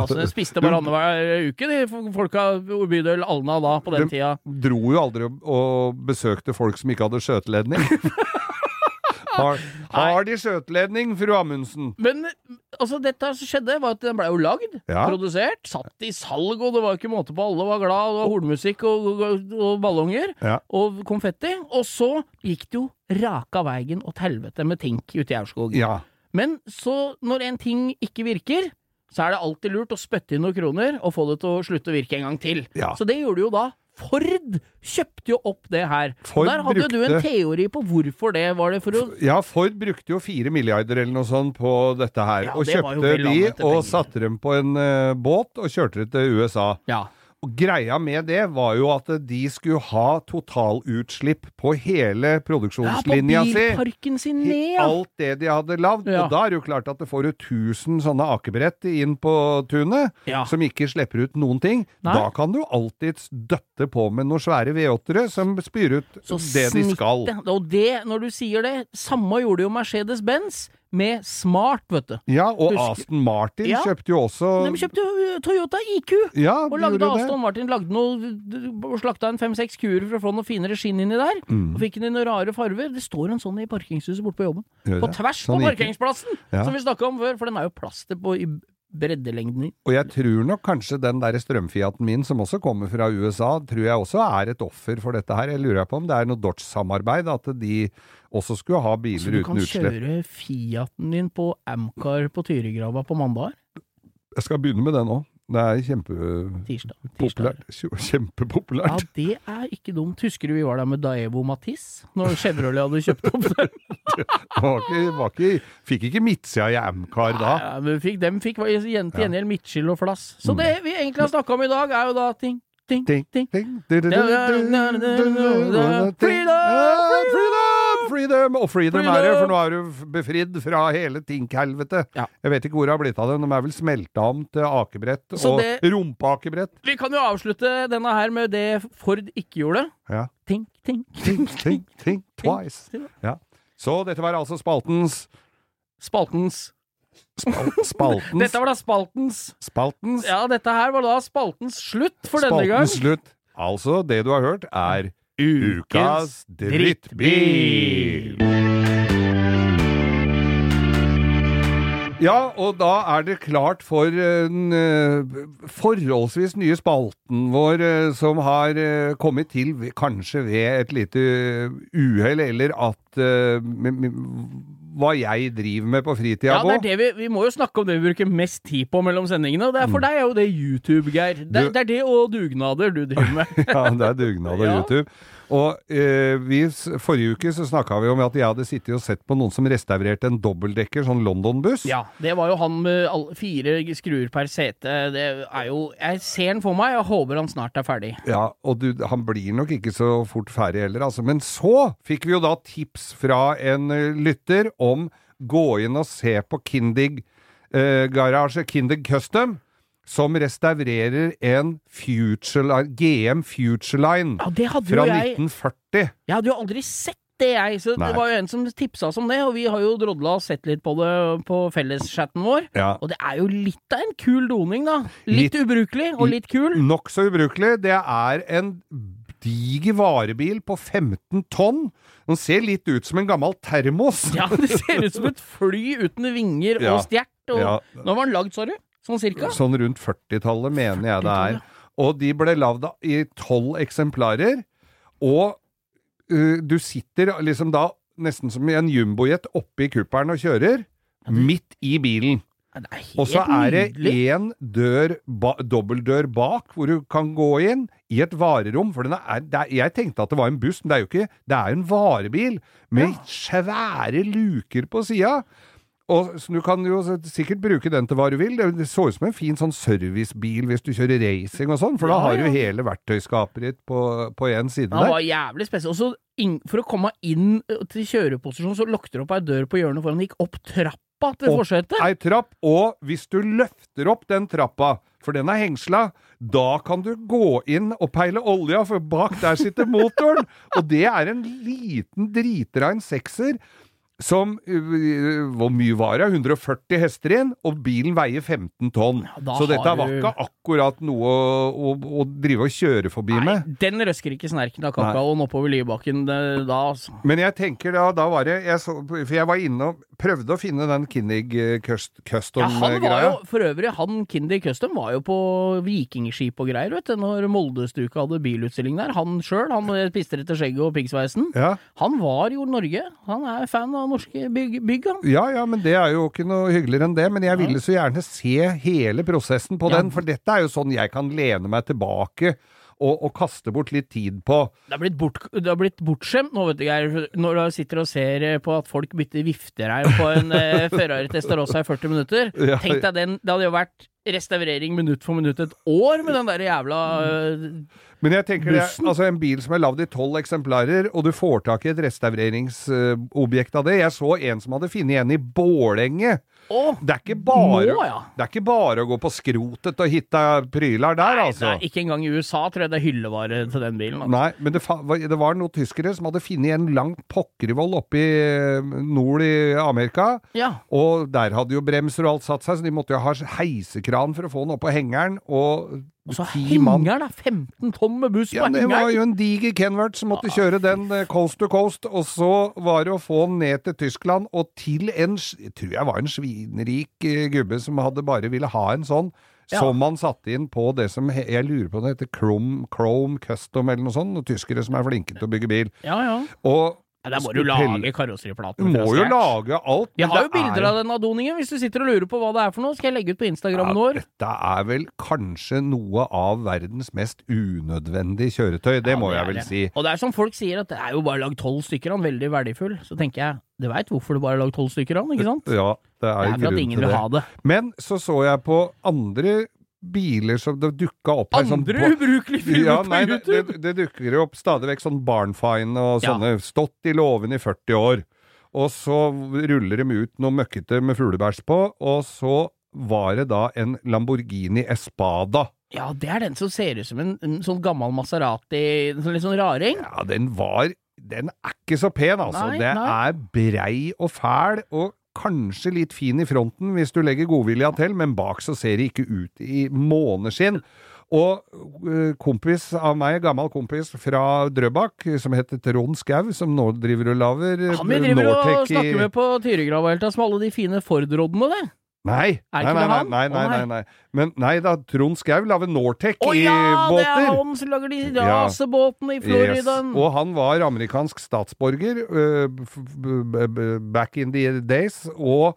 altså. De spiste bare annenhver uke, de folka bydel Alna da, på den De- tida. dro jo aldri og besøkte folk som ikke hadde skjøteledning. har, har de skjøteledning, fru Amundsen? Men altså, dette som skjedde, var at den blei jo lagd, Ja. produsert, satt i salg, og det var ikke måte på. Alle var glad, det var hornmusikk og, og, og ballonger Ja. og konfetti. Og så gikk det jo raka veien og til helvete med Tink ute i Aurskog. Ja. Men så, når en ting ikke virker, så er det alltid lurt å spytte inn noen kroner og få det til å slutte å virke en gang til. Så det gjorde jo da. Ford kjøpte jo opp det her. Ford og der hadde jo du en teori på hvorfor det. Var det for å Ja, Ford brukte jo fire milliarder eller noe sånt på dette her, Ja, og det kjøpte de og penger. satte dem på en uh, båt og kjørte det til USA. Ja. Og greia med det var jo at de skulle ha totalutslipp på hele produksjonslinja si. ja på bilparken sin ned, ja. Alt det de hadde lagd. Ja. Og da er det jo klart at det får du 1000 sånne akebrett inn på tunet, Ja. som ikke slipper ut noen ting. Nei. Da kan du alltids døtte på med noen svære V8-ere som spyr ut Så det de skal. Og det, når du sier det, samme gjorde jo Mercedes-Benz med Smart, vet du. Ja, og Husk. Aston Martin Ja. kjøpte jo også De kjøpte jo Toyota IQ. Ja, Og lagde gjorde det. Aston Martin lagde noe slakta en fem-seks kuer for å få noe finere skinn inni der. Mm. Og fikk den i noen rare farver. Det står en sånn i parkingshuset borte på jobben. Gjør På det. tvers Sånn på parkeringsplassen, Ja. som vi snakka om før, for den er jo plaster på i breddelengden i. Og jeg tror nok kanskje den der strømfiaten min, som også kommer fra USA, tror jeg også er et offer for dette her. Jeg lurer på om det er noe Dodge-samarbeid, at de også skulle ha biler uten utslipp. Så du kan kjøre Fiaten din på Amcar på Tyrigrava på mandag? Jeg skal begynne med det nå. Det er kjempepopulært. Tirsdag. Ja, det er ikke dumt. Husker du vi var der med Daevo Matisse? Når Chevrolet hadde kjøpt opp den? Var ikke, var ikke, fikk ikke midtsida i Amcar da. Ja, men fikk, dem fikk til gjengjeld midtskill og flass. Så Mm. det vi egentlig har snakka om i dag, er jo da ting, ting, Ting, ting. ting. Freedom! Freedom! Freedom! Og freedom er det, for nå er du befridd fra hele tinkhelvete. Ja. Jeg vet ikke hvor det har blitt av dem. De er vel smelta om til akebrett Så og det- rumpeakebrett. Vi kan jo avslutte denne her med det Ford ikke gjorde. Ja. Tink, tink, tink, tink, tink, twice. Tink, Ja. Så dette var altså spaltens Spaltens. spal, Spaltens Dette var da spaltens. Spaltens Ja, dette her var da spaltens slutt for denne gang. Spaltens slutt. Altså, det du har hørt, er Ukas drittbil. Ja, og da er det klart for den eh, forholdsvis nye spalten vår, eh, som har eh, kommet til kanskje ved et lite uhell, eller at eh, hva jeg driver med på fritida Ja, det er det vi, vi må jo snakke om det vi bruker mest tid på mellom sendingene. Og det er for deg er jo det YouTube, Geir. Det, Mm. Det er det og dugnader du driver med. Ja, det er dugnad og. YouTube. Og eh, vi, forrige uke så snakka vi om at jeg hadde sittet og sett på noen som restaurerte en dobbeltdekker, sånn London-buss. Ja, det var jo han med all, fire skruer per sete. Det er jo Jeg ser den for meg, og håper han snart er ferdig. Ja, og du, han blir nok ikke så fort ferdig heller, altså. Men så fikk vi jo da tips fra en eh, lytter om gå inn og se på Kindig eh, Garasje, Kindig Custom, som restaurerer en Futureline, GM Futureline Ja, fra jeg 1940. Jeg hadde jo aldri sett det, jeg. Så Nei. det var jo en som tipsa oss om det, og vi har jo drodla og sett litt på det på felleschatten vår. Ja. Og det er jo litt av en kul doning, da. Litt, Litt- ubrukelig, og litt kul. Nokså ubrukelig. Det er en diger varebil på 15 tonn. Den ser litt ut som en gammel termos. Ja, det ser ut som et fly uten vinger og stjert. Og Ja. Nå var den lagd, du? Sånn cirka? Sånn rundt 40-tallet, mener jeg det er. Og de ble lagd i tolv eksemplarer. Og uh, du sitter liksom da nesten som i en jumbojet oppe i kuppelen og kjører. Midt i bilen. Og så er det én dør, ba, dobbeltdør bak, hvor du kan gå inn i et varerom. For den er, er, jeg tenkte at det var en buss, men det er jo ikke Det er jo en varebil med svære luker på sida. Og så Du kan jo sikkert bruke den til hva du vil. Det så ut som en fin sånn servicebil hvis du kjører racing og sånn, for da har du hele verktøyskapet ditt på én side der. Det var jævlig spesielt. Og så for å komme inn eh, til kjøreposisjon, så lukter det opp ei dør på hjørnet foran. Gikk opp trappa til forsetet. Ei trapp, og hvis du løfter opp den trappa, for den er hengsla, da kan du gå inn og peile olja, for bak der sitter motoren. Og det er en liten dritrein sekser. Som Hvor mye var det? 140 hester inn, og bilen veier 15 tonn. Ja, Så dette var ikke akkurat noe å, å, å drive og kjøre forbi Nei, med. den røsker ikke snerken av kakaoen oppover Liebakken da, altså. Men jeg tenker da, da var det jeg så, For jeg var inne og prøvde å finne den Ja, var Custom-greia. jo, for øvrig, han Kindig Custom var jo på vikingskip og greier, vet du, når Moldestuka hadde bilutstilling der. Han sjøl, han med pistrete skjegget og piggsveisen, ja. han var jo Norge. Han er fan av norske bygg, byggene. Ja, ja, men det er jo ikke noe hyggeligere enn det. Men jeg ville så gjerne se hele prosessen på Ja. den, for dette er jo sånn jeg kan lene meg tilbake og, og kaste bort litt tid på. Det har blitt, bort, det har blitt bortskjemt nå, vet du, Geir, når du sitter og ser eh, på at folk bytter viftereim på en eh, Ferrari Testarossa i 40 minutter. Ja. Tenk deg den, det hadde jo vært restaurering minutt for minutt et år med den der jævla eh, Men jeg tenker det, altså en bil som er lagd i tolv eksemplarer, og du får tak i et restaureringsobjekt av det. Jeg så en som hadde funnet en i Bålenge. Oh, Det er ikke bare, Nå, ja. det er ikke bare å gå på skrotet og hitte pryler der, Nei, altså. nei, ikke engang i USA tror jeg det er hyllevare til den bilen. Altså. Nei, men det, det var noen tyskere som hadde funnet en lang pokkervoll oppe i eh, nord i Amerika. Ja. Og der hadde jo bremser og alt satt seg, så de måtte jo ha heisekran for å få den opp på hengeren. Og Og så henger det 15 tonn med buss Ja, på det var jo en diger Kenworth som måtte kjøre den eh, coast to coast, og så var det å få den ned til Tyskland, og til en, jeg tror jeg var en svinrik eh, gubbe som hadde bare ville ha en sånn, Ja. som man satte inn på det som, jeg lurer på det heter Chrome, Chrome Custom eller noe sånt, noen tyskere som er flinke til å bygge bil. Ja, ja. Og Ja, Der må du lage karosseriplaten. Du må jo lage alt. Jeg har jo bilder er av den Adoningen, hvis du sitter og lurer på hva det er for noe. Skal jeg legge ut på Instagrammen Ja, vår? dette er vel kanskje noe av verdens mest unødvendige kjøretøy, det Ja, må jeg er vel det. si. Og det er som folk sier, at det er jo bare lagd tolv stykker av den, veldig verdifull. Så tenker jeg, du veit hvorfor det bare er lagd tolv stykker av den, ikke sant? Ja, det er, Det er grunn til det. Men så så jeg på andre biler som det dukka opp her Andre sånn, ubrukelige filmer ja, nei, på YouTube! det, det dukker jo opp stadig vekk sånn barnfine og Ja. sånne. Stått i låven i 40 år. Og så ruller de ut noe møkkete med fuglebæsj på, og så var det da en Lamborghini Espada. Ja, det er den som ser ut som en, en sånn gammel Maserati, en sånn litt sånn raring. Ja, den var Den er ikke så pen, altså. Nei, det nei. er brei og fæl, og kanskje litt fin i fronten hvis du legger godvilja til, men bak så ser det ikke ut i måneskinn. Og øh, kompis av meg, gammel kompis fra Drøbak, som heter Trond Skau, som nå driver og lager i... Han vi driver og Nortec snakker med på Tyregrava helt som alle de fine Ford-roddene, det. Nei, Er nei, nei, det nei, han? nei, nei, nei. nei. Men nei da, Trond Skau lager Nortec Å i båter. Å ja, det er han som lager de Ja. rasebåtene i Florida. Yes. Og han var amerikansk statsborger b- back in the days, og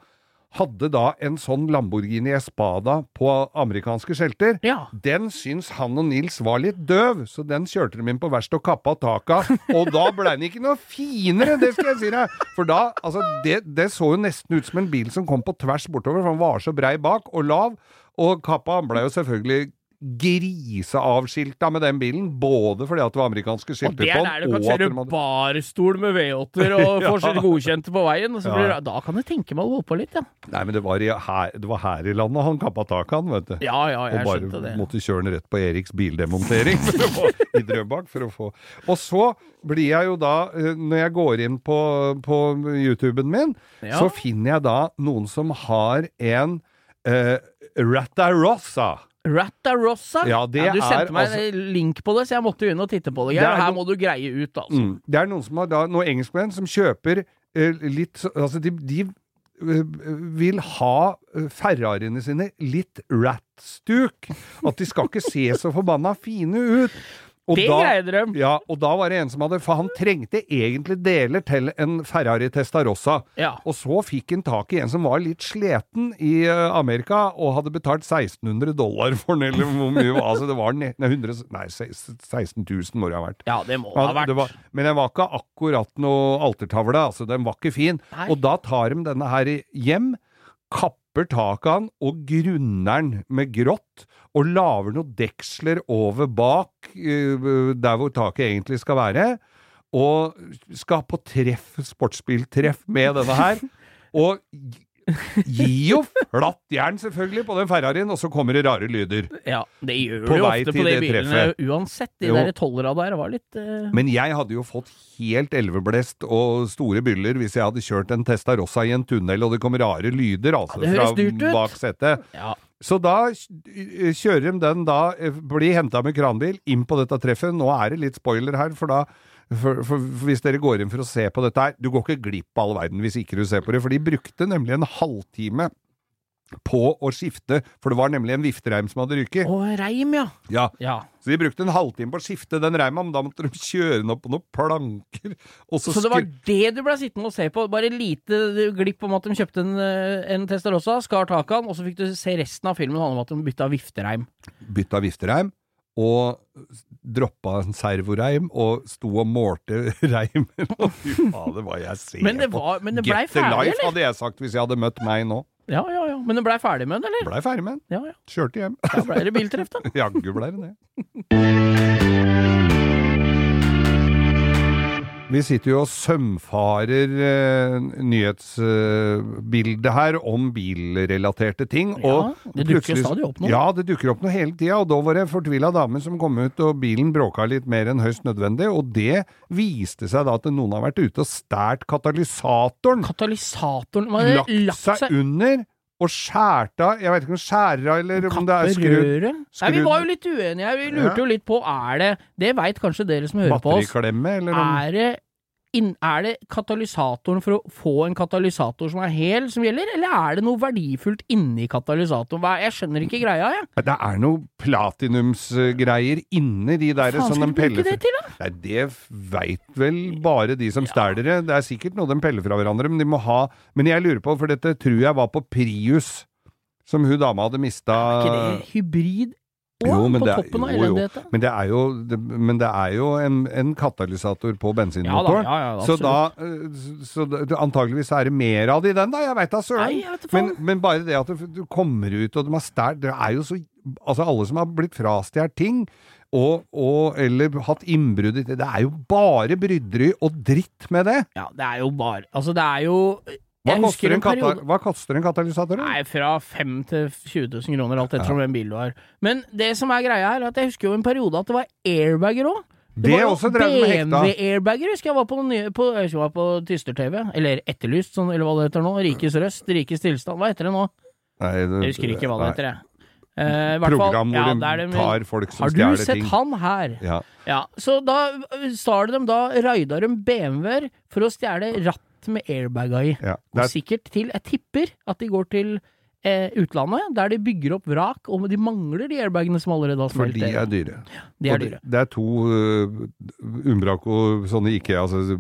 hadde da en sånn Lamborghini Espada på amerikanske skjelter. Ja. Den syns han og Nils var litt døv, så den kjørte de inn på verkstedet og kappa taka. Og da ble den ikke noe finere, det skal jeg si deg! For da, altså, det, det så jo nesten ut som en bil som kom på tvers bortover, for den var så brei bak og lav. Og kappa blei ble jo selvfølgelig griseavskilta med den bilen, både fordi at det var amerikanske Og skilter det på er den, der du kan og at kjøre de barstol med V8-er og Ja. få godkjente på veien. Og så blir, Ja. det- Da kan du tenke meg å holde på litt, ja. Nei, men det var, i, her, det var her i landet han kappa taket, han, vet du. Ja ja, og bare skjønte det. måtte kjøre den rett på Eriks bildemontering få, i Drøbak for å få Og så blir jeg jo da, eh, når jeg går inn på, på YouTuben min, Ja. så finner jeg da noen som har en uh, Rattarossa. Rattarossa? Ja, det du sendte er meg altså- en link på det, så jeg måtte inn og titte på det. Det er Her no- må du greie ut, altså. Mm. Det er noen som har da, noen engelskmenn som kjøper eh, litt Altså, de, de eh, vil ha eh, Ferrariene sine litt rat-stuk. At de skal ikke se så forbanna fine ut. Og Det da- greide de. Ja, og da var det en som hadde For han trengte egentlig deler til en Ferrari Testarossa. Ja. Og så fikk han tak i en som var litt sliten i eh, Amerika, og hadde betalt 1600 dollar for den, eller hvor mye var Altså, det var nei, 100, nei 16 000 må det ha vært. ja, det må det ha vært. var, men den var ikke akkurat noe altertavle, altså. Den var ikke fin. Nei. Og da tar de denne her hjem, kapper taket han og grunner han med grått, og lager noen deksler over bak, eh, der hvor taket egentlig skal være, og skal på treff, sportsbiltreff med denne her. Og gir jo flatt jern, selvfølgelig, på den Ferrarien, og så kommer det rare lyder. Ja, det gjør På det jo ofte på de bilene uansett. De Jo. der tolvera der var litt uh... Men jeg hadde jo fått helt elveblest og store byller hvis jeg hadde kjørt en Testarossa i en tunnel, og det kom rare lyder, altså, Ja, fra bak setet. Ja. Så da kjører de den da, eh, blir henta med kranbil, inn på dette treffet. Nå er det litt spoiler her, for da for, for, for Hvis dere går inn for å se på dette her Du går ikke glipp av all verden hvis ikke du ser på det, for de brukte nemlig en halvtime på å skifte, for det var nemlig en viftereim som hadde ryket. Å, reim, ja. Ja, ja. så de brukte en halvtime på å skifte den reima, men da måtte de kjøre den opp på noen planker. Og så, Så det var det du ble sittende og se på? Bare lite glipp om at de kjøpte en, eh, en Testarossa, skar taket av den, og så fikk du se resten av filmen handle om at de bytta viftereim. bytta viftereim, og droppa en servoreim, og sto og målte reimen. Og Fy fader, hva jeg ser Men det, på. var, men det blei Get the life, eller? hadde jeg sagt hvis jeg hadde møtt meg nå. Ja, ja, ja. Men det blei ferdig med den, eller? Blei ferdig med den. Ja, ja. Kjørte hjem. Da blei det biltreff, da. Jaggu blei det det. Vi sitter jo og sømfarer eh, nyhetsbildet her om bilrelaterte ting. Ja, det dukker stadig opp noe. Ja, det dukker opp noe hele tida. Og da var det fortvila dame som kom ut, og bilen bråka litt mer enn høyst nødvendig. Og det viste seg da at noen har vært ute og stært katalysatoren. Katalysatoren var det Lagt seg under og skjært av Jeg vet ikke om skjærer av, eller om det er skrudd? Nei, vi var jo litt uenige her. Vi lurte Ja. jo litt på er det Det veit kanskje dere som hører på oss. batteriklemme, eller om Er det, inn, er det katalysatoren for å få en katalysator som er hel, som gjelder, eller er det noe verdifullt inni katalysatoren? Hva, jeg skjønner ikke greia, jeg. Det er noe platinumsgreier inni de der Hva faen som skal de du peller bruke det til, da? Nei, det veit vel bare de som stjeler det. Det er sikkert noe de peller fra hverandre, men de må ha Men jeg lurer på, for dette tror jeg var på Prius, som hun dama hadde mista Er ikke det hybrid Jo, men på det er- av elendigheten? Men det er jo, det, men det er jo en, en katalysator på Ja bensinmotoren. ja, ja, så da eh, Så det, antageligvis er det mer av det i den, da. Jeg veit da søren. Men, men bare det at du, kommer ut og de har stjålet Det er jo så Altså, alle som har blitt frastjålet ting, og, og eller hatt innbrudd i det Det er jo bare bryderi og dritt med det. Ja, det er jo bare Altså, det er jo Hva koster, periode hva koster en katalysator? Nei, fra 5 til 20 000 kroner, alt ettersom hvem bil du har. Men det som er greia her, er at jeg husker jo en periode at det var airbager òg. Det var også drev med hekta. BMW-airbager husker jeg var på, på, jeg var på Tyster-TV, eller Etterlyst, sånn, eller hva det heter nå. Rikes røst, Rikes tilstand. Hva heter det nå? Nei, det- Jeg husker ikke hva det heter, jeg. Eh, Program hvor ja, de tar folk som Har du sett ting. han her? Ja. Ja, så da stjal de da, raida de BMW-er for å stjele ratt med airbaga i. Ja, Og det er, sikkert til Jeg tipper at de går til eh, utlandet, der de bygger opp vrak, og de mangler de airbagene som allerede har for smelt. de er dyre. de er dyre. Det, det er to uh, Umbraco, sånne IKEA, altså,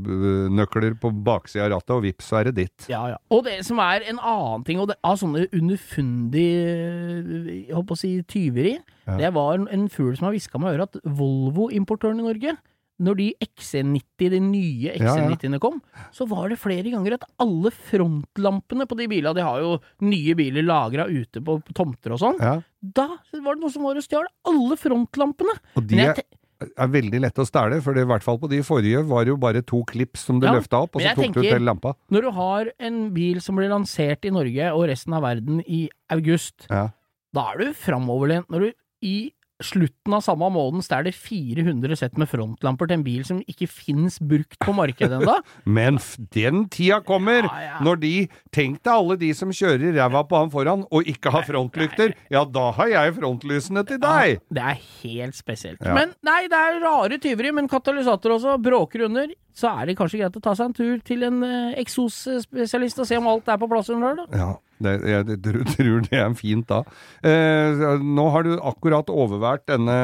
nøkler på baksida av rattet, og vips, så er det ditt. Ja, ja. Og det som er en annen ting, og det, av sånne underfundig Jeg holdt på å si tyveri, Ja. det var en, en fugl som har hviska meg i øret at Volvo-importøren i Norge når de XC90, de nye Ja, ja. XC90-ene kom, så var det flere ganger at alle frontlampene på de bilene, de har jo nye biler lagra ute på tomter og sånn, Ja. da var det noen som var og stjal alle frontlampene. Og de er, er veldig lette å stjele, for det, i hvert fall på de forrige var det jo bare to klips som du Ja, løfta opp, og så tok tok du ut hele lampa. når du har en bil som blir lansert i Norge og resten av verden i august, Ja. Da er du framoverlent når du i slutten av samme måneden stjeler 400 sett med frontlamper til en bil som ikke fins brukt på markedet ennå. Men den tida kommer, Ja, ja. når de Tenk deg alle de som kjører ræva på han foran og ikke har frontlykter. Ja, da har jeg frontlysene til deg! Det er helt spesielt. Ja. Men nei, det er rare tyveri, men katalysator også. Bråker under. Så er det kanskje greit å ta seg en tur til en eh, eksosspesialist og se om alt er på plass under der, da. Ja, det, jeg tror, tror det er fint da. Eh, nå har du akkurat overvært denne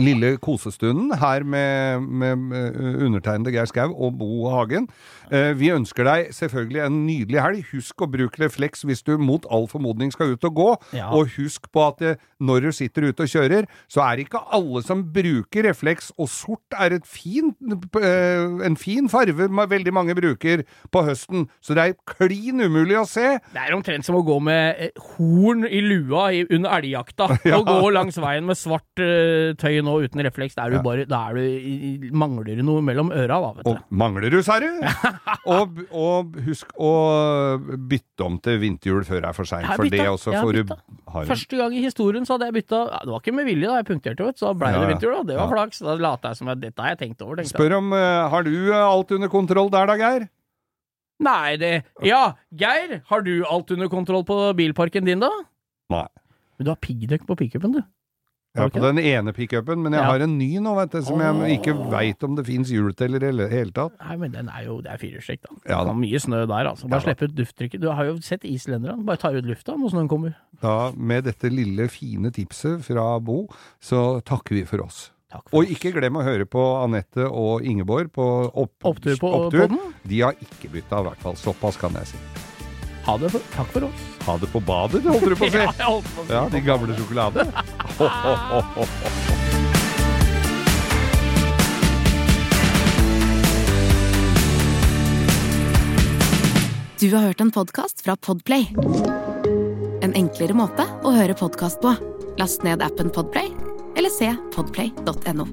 lille kosestunden her med, med, med undertegnede Geir Skau og Bo Hagen. Eh, vi ønsker deg selvfølgelig en nydelig helg. Husk å bruke refleks hvis du mot all formodning skal ut og gå. Ja. Og husk på at det, når du sitter ute og kjører, så er det ikke alle som bruker refleks, og sort er et fint, eh, en fin farve veldig mange bruker på høsten. Så det er klin umulig å se. Det er omtrent som å gå med eh, horn i lua under elgjakta. Og gå langs veien med svart eh, tøy nå uten refleks. Da er du bare Da er du, mangler du noe mellom øra, da, vet Og mangler du, sa du? og, og husk å bytte om til vinterhjul før det er for seint, for det også får du Første gang i historien så hadde jeg bytta Det var ikke med vilje, da. Jeg punkterte, vet. Så ble det vinterhjul, da. Det var flaks. Da lata jeg som at dette har jeg tenkt over. Spør om eh, Har du eh, alt under kontroll der da, Geir? Nei, det Ja, Geir, har du alt under kontroll på bilparken din, da? Nei. Men du har piggdekk på pickupen, du. Ja, på den ene pickupen, men jeg Ja. har en ny nå, vet du, som Åh. jeg ikke veit om det fins hjul til i det hele tatt. Nei, men den er jo Det er firehjulstrekk, da. Ja, da. mye snø der, altså. Bare Ja, slipp ut lufttrykket. Du har jo sett islenderne. Bare tar ut lufta når snøen kommer. Da, med dette lille, fine tipset fra Bo, så takker vi for oss. For Og ikke glem å høre på Anette og Ingeborg på opp, Opptur på opptur. podden. De har ikke bytta, i hvert fall. Såpass kan jeg si. Ha det. For, takk for oss. Ha det på badet, holdt du på å si. Ja, på å si Ja, de gamle sjokoladene. Ho, ho, ho, ho, ho. Du har hørt en podkast fra Podplay. En enklere måte å høre podkast på. Last ned appen Podplay, eller se podplay.no.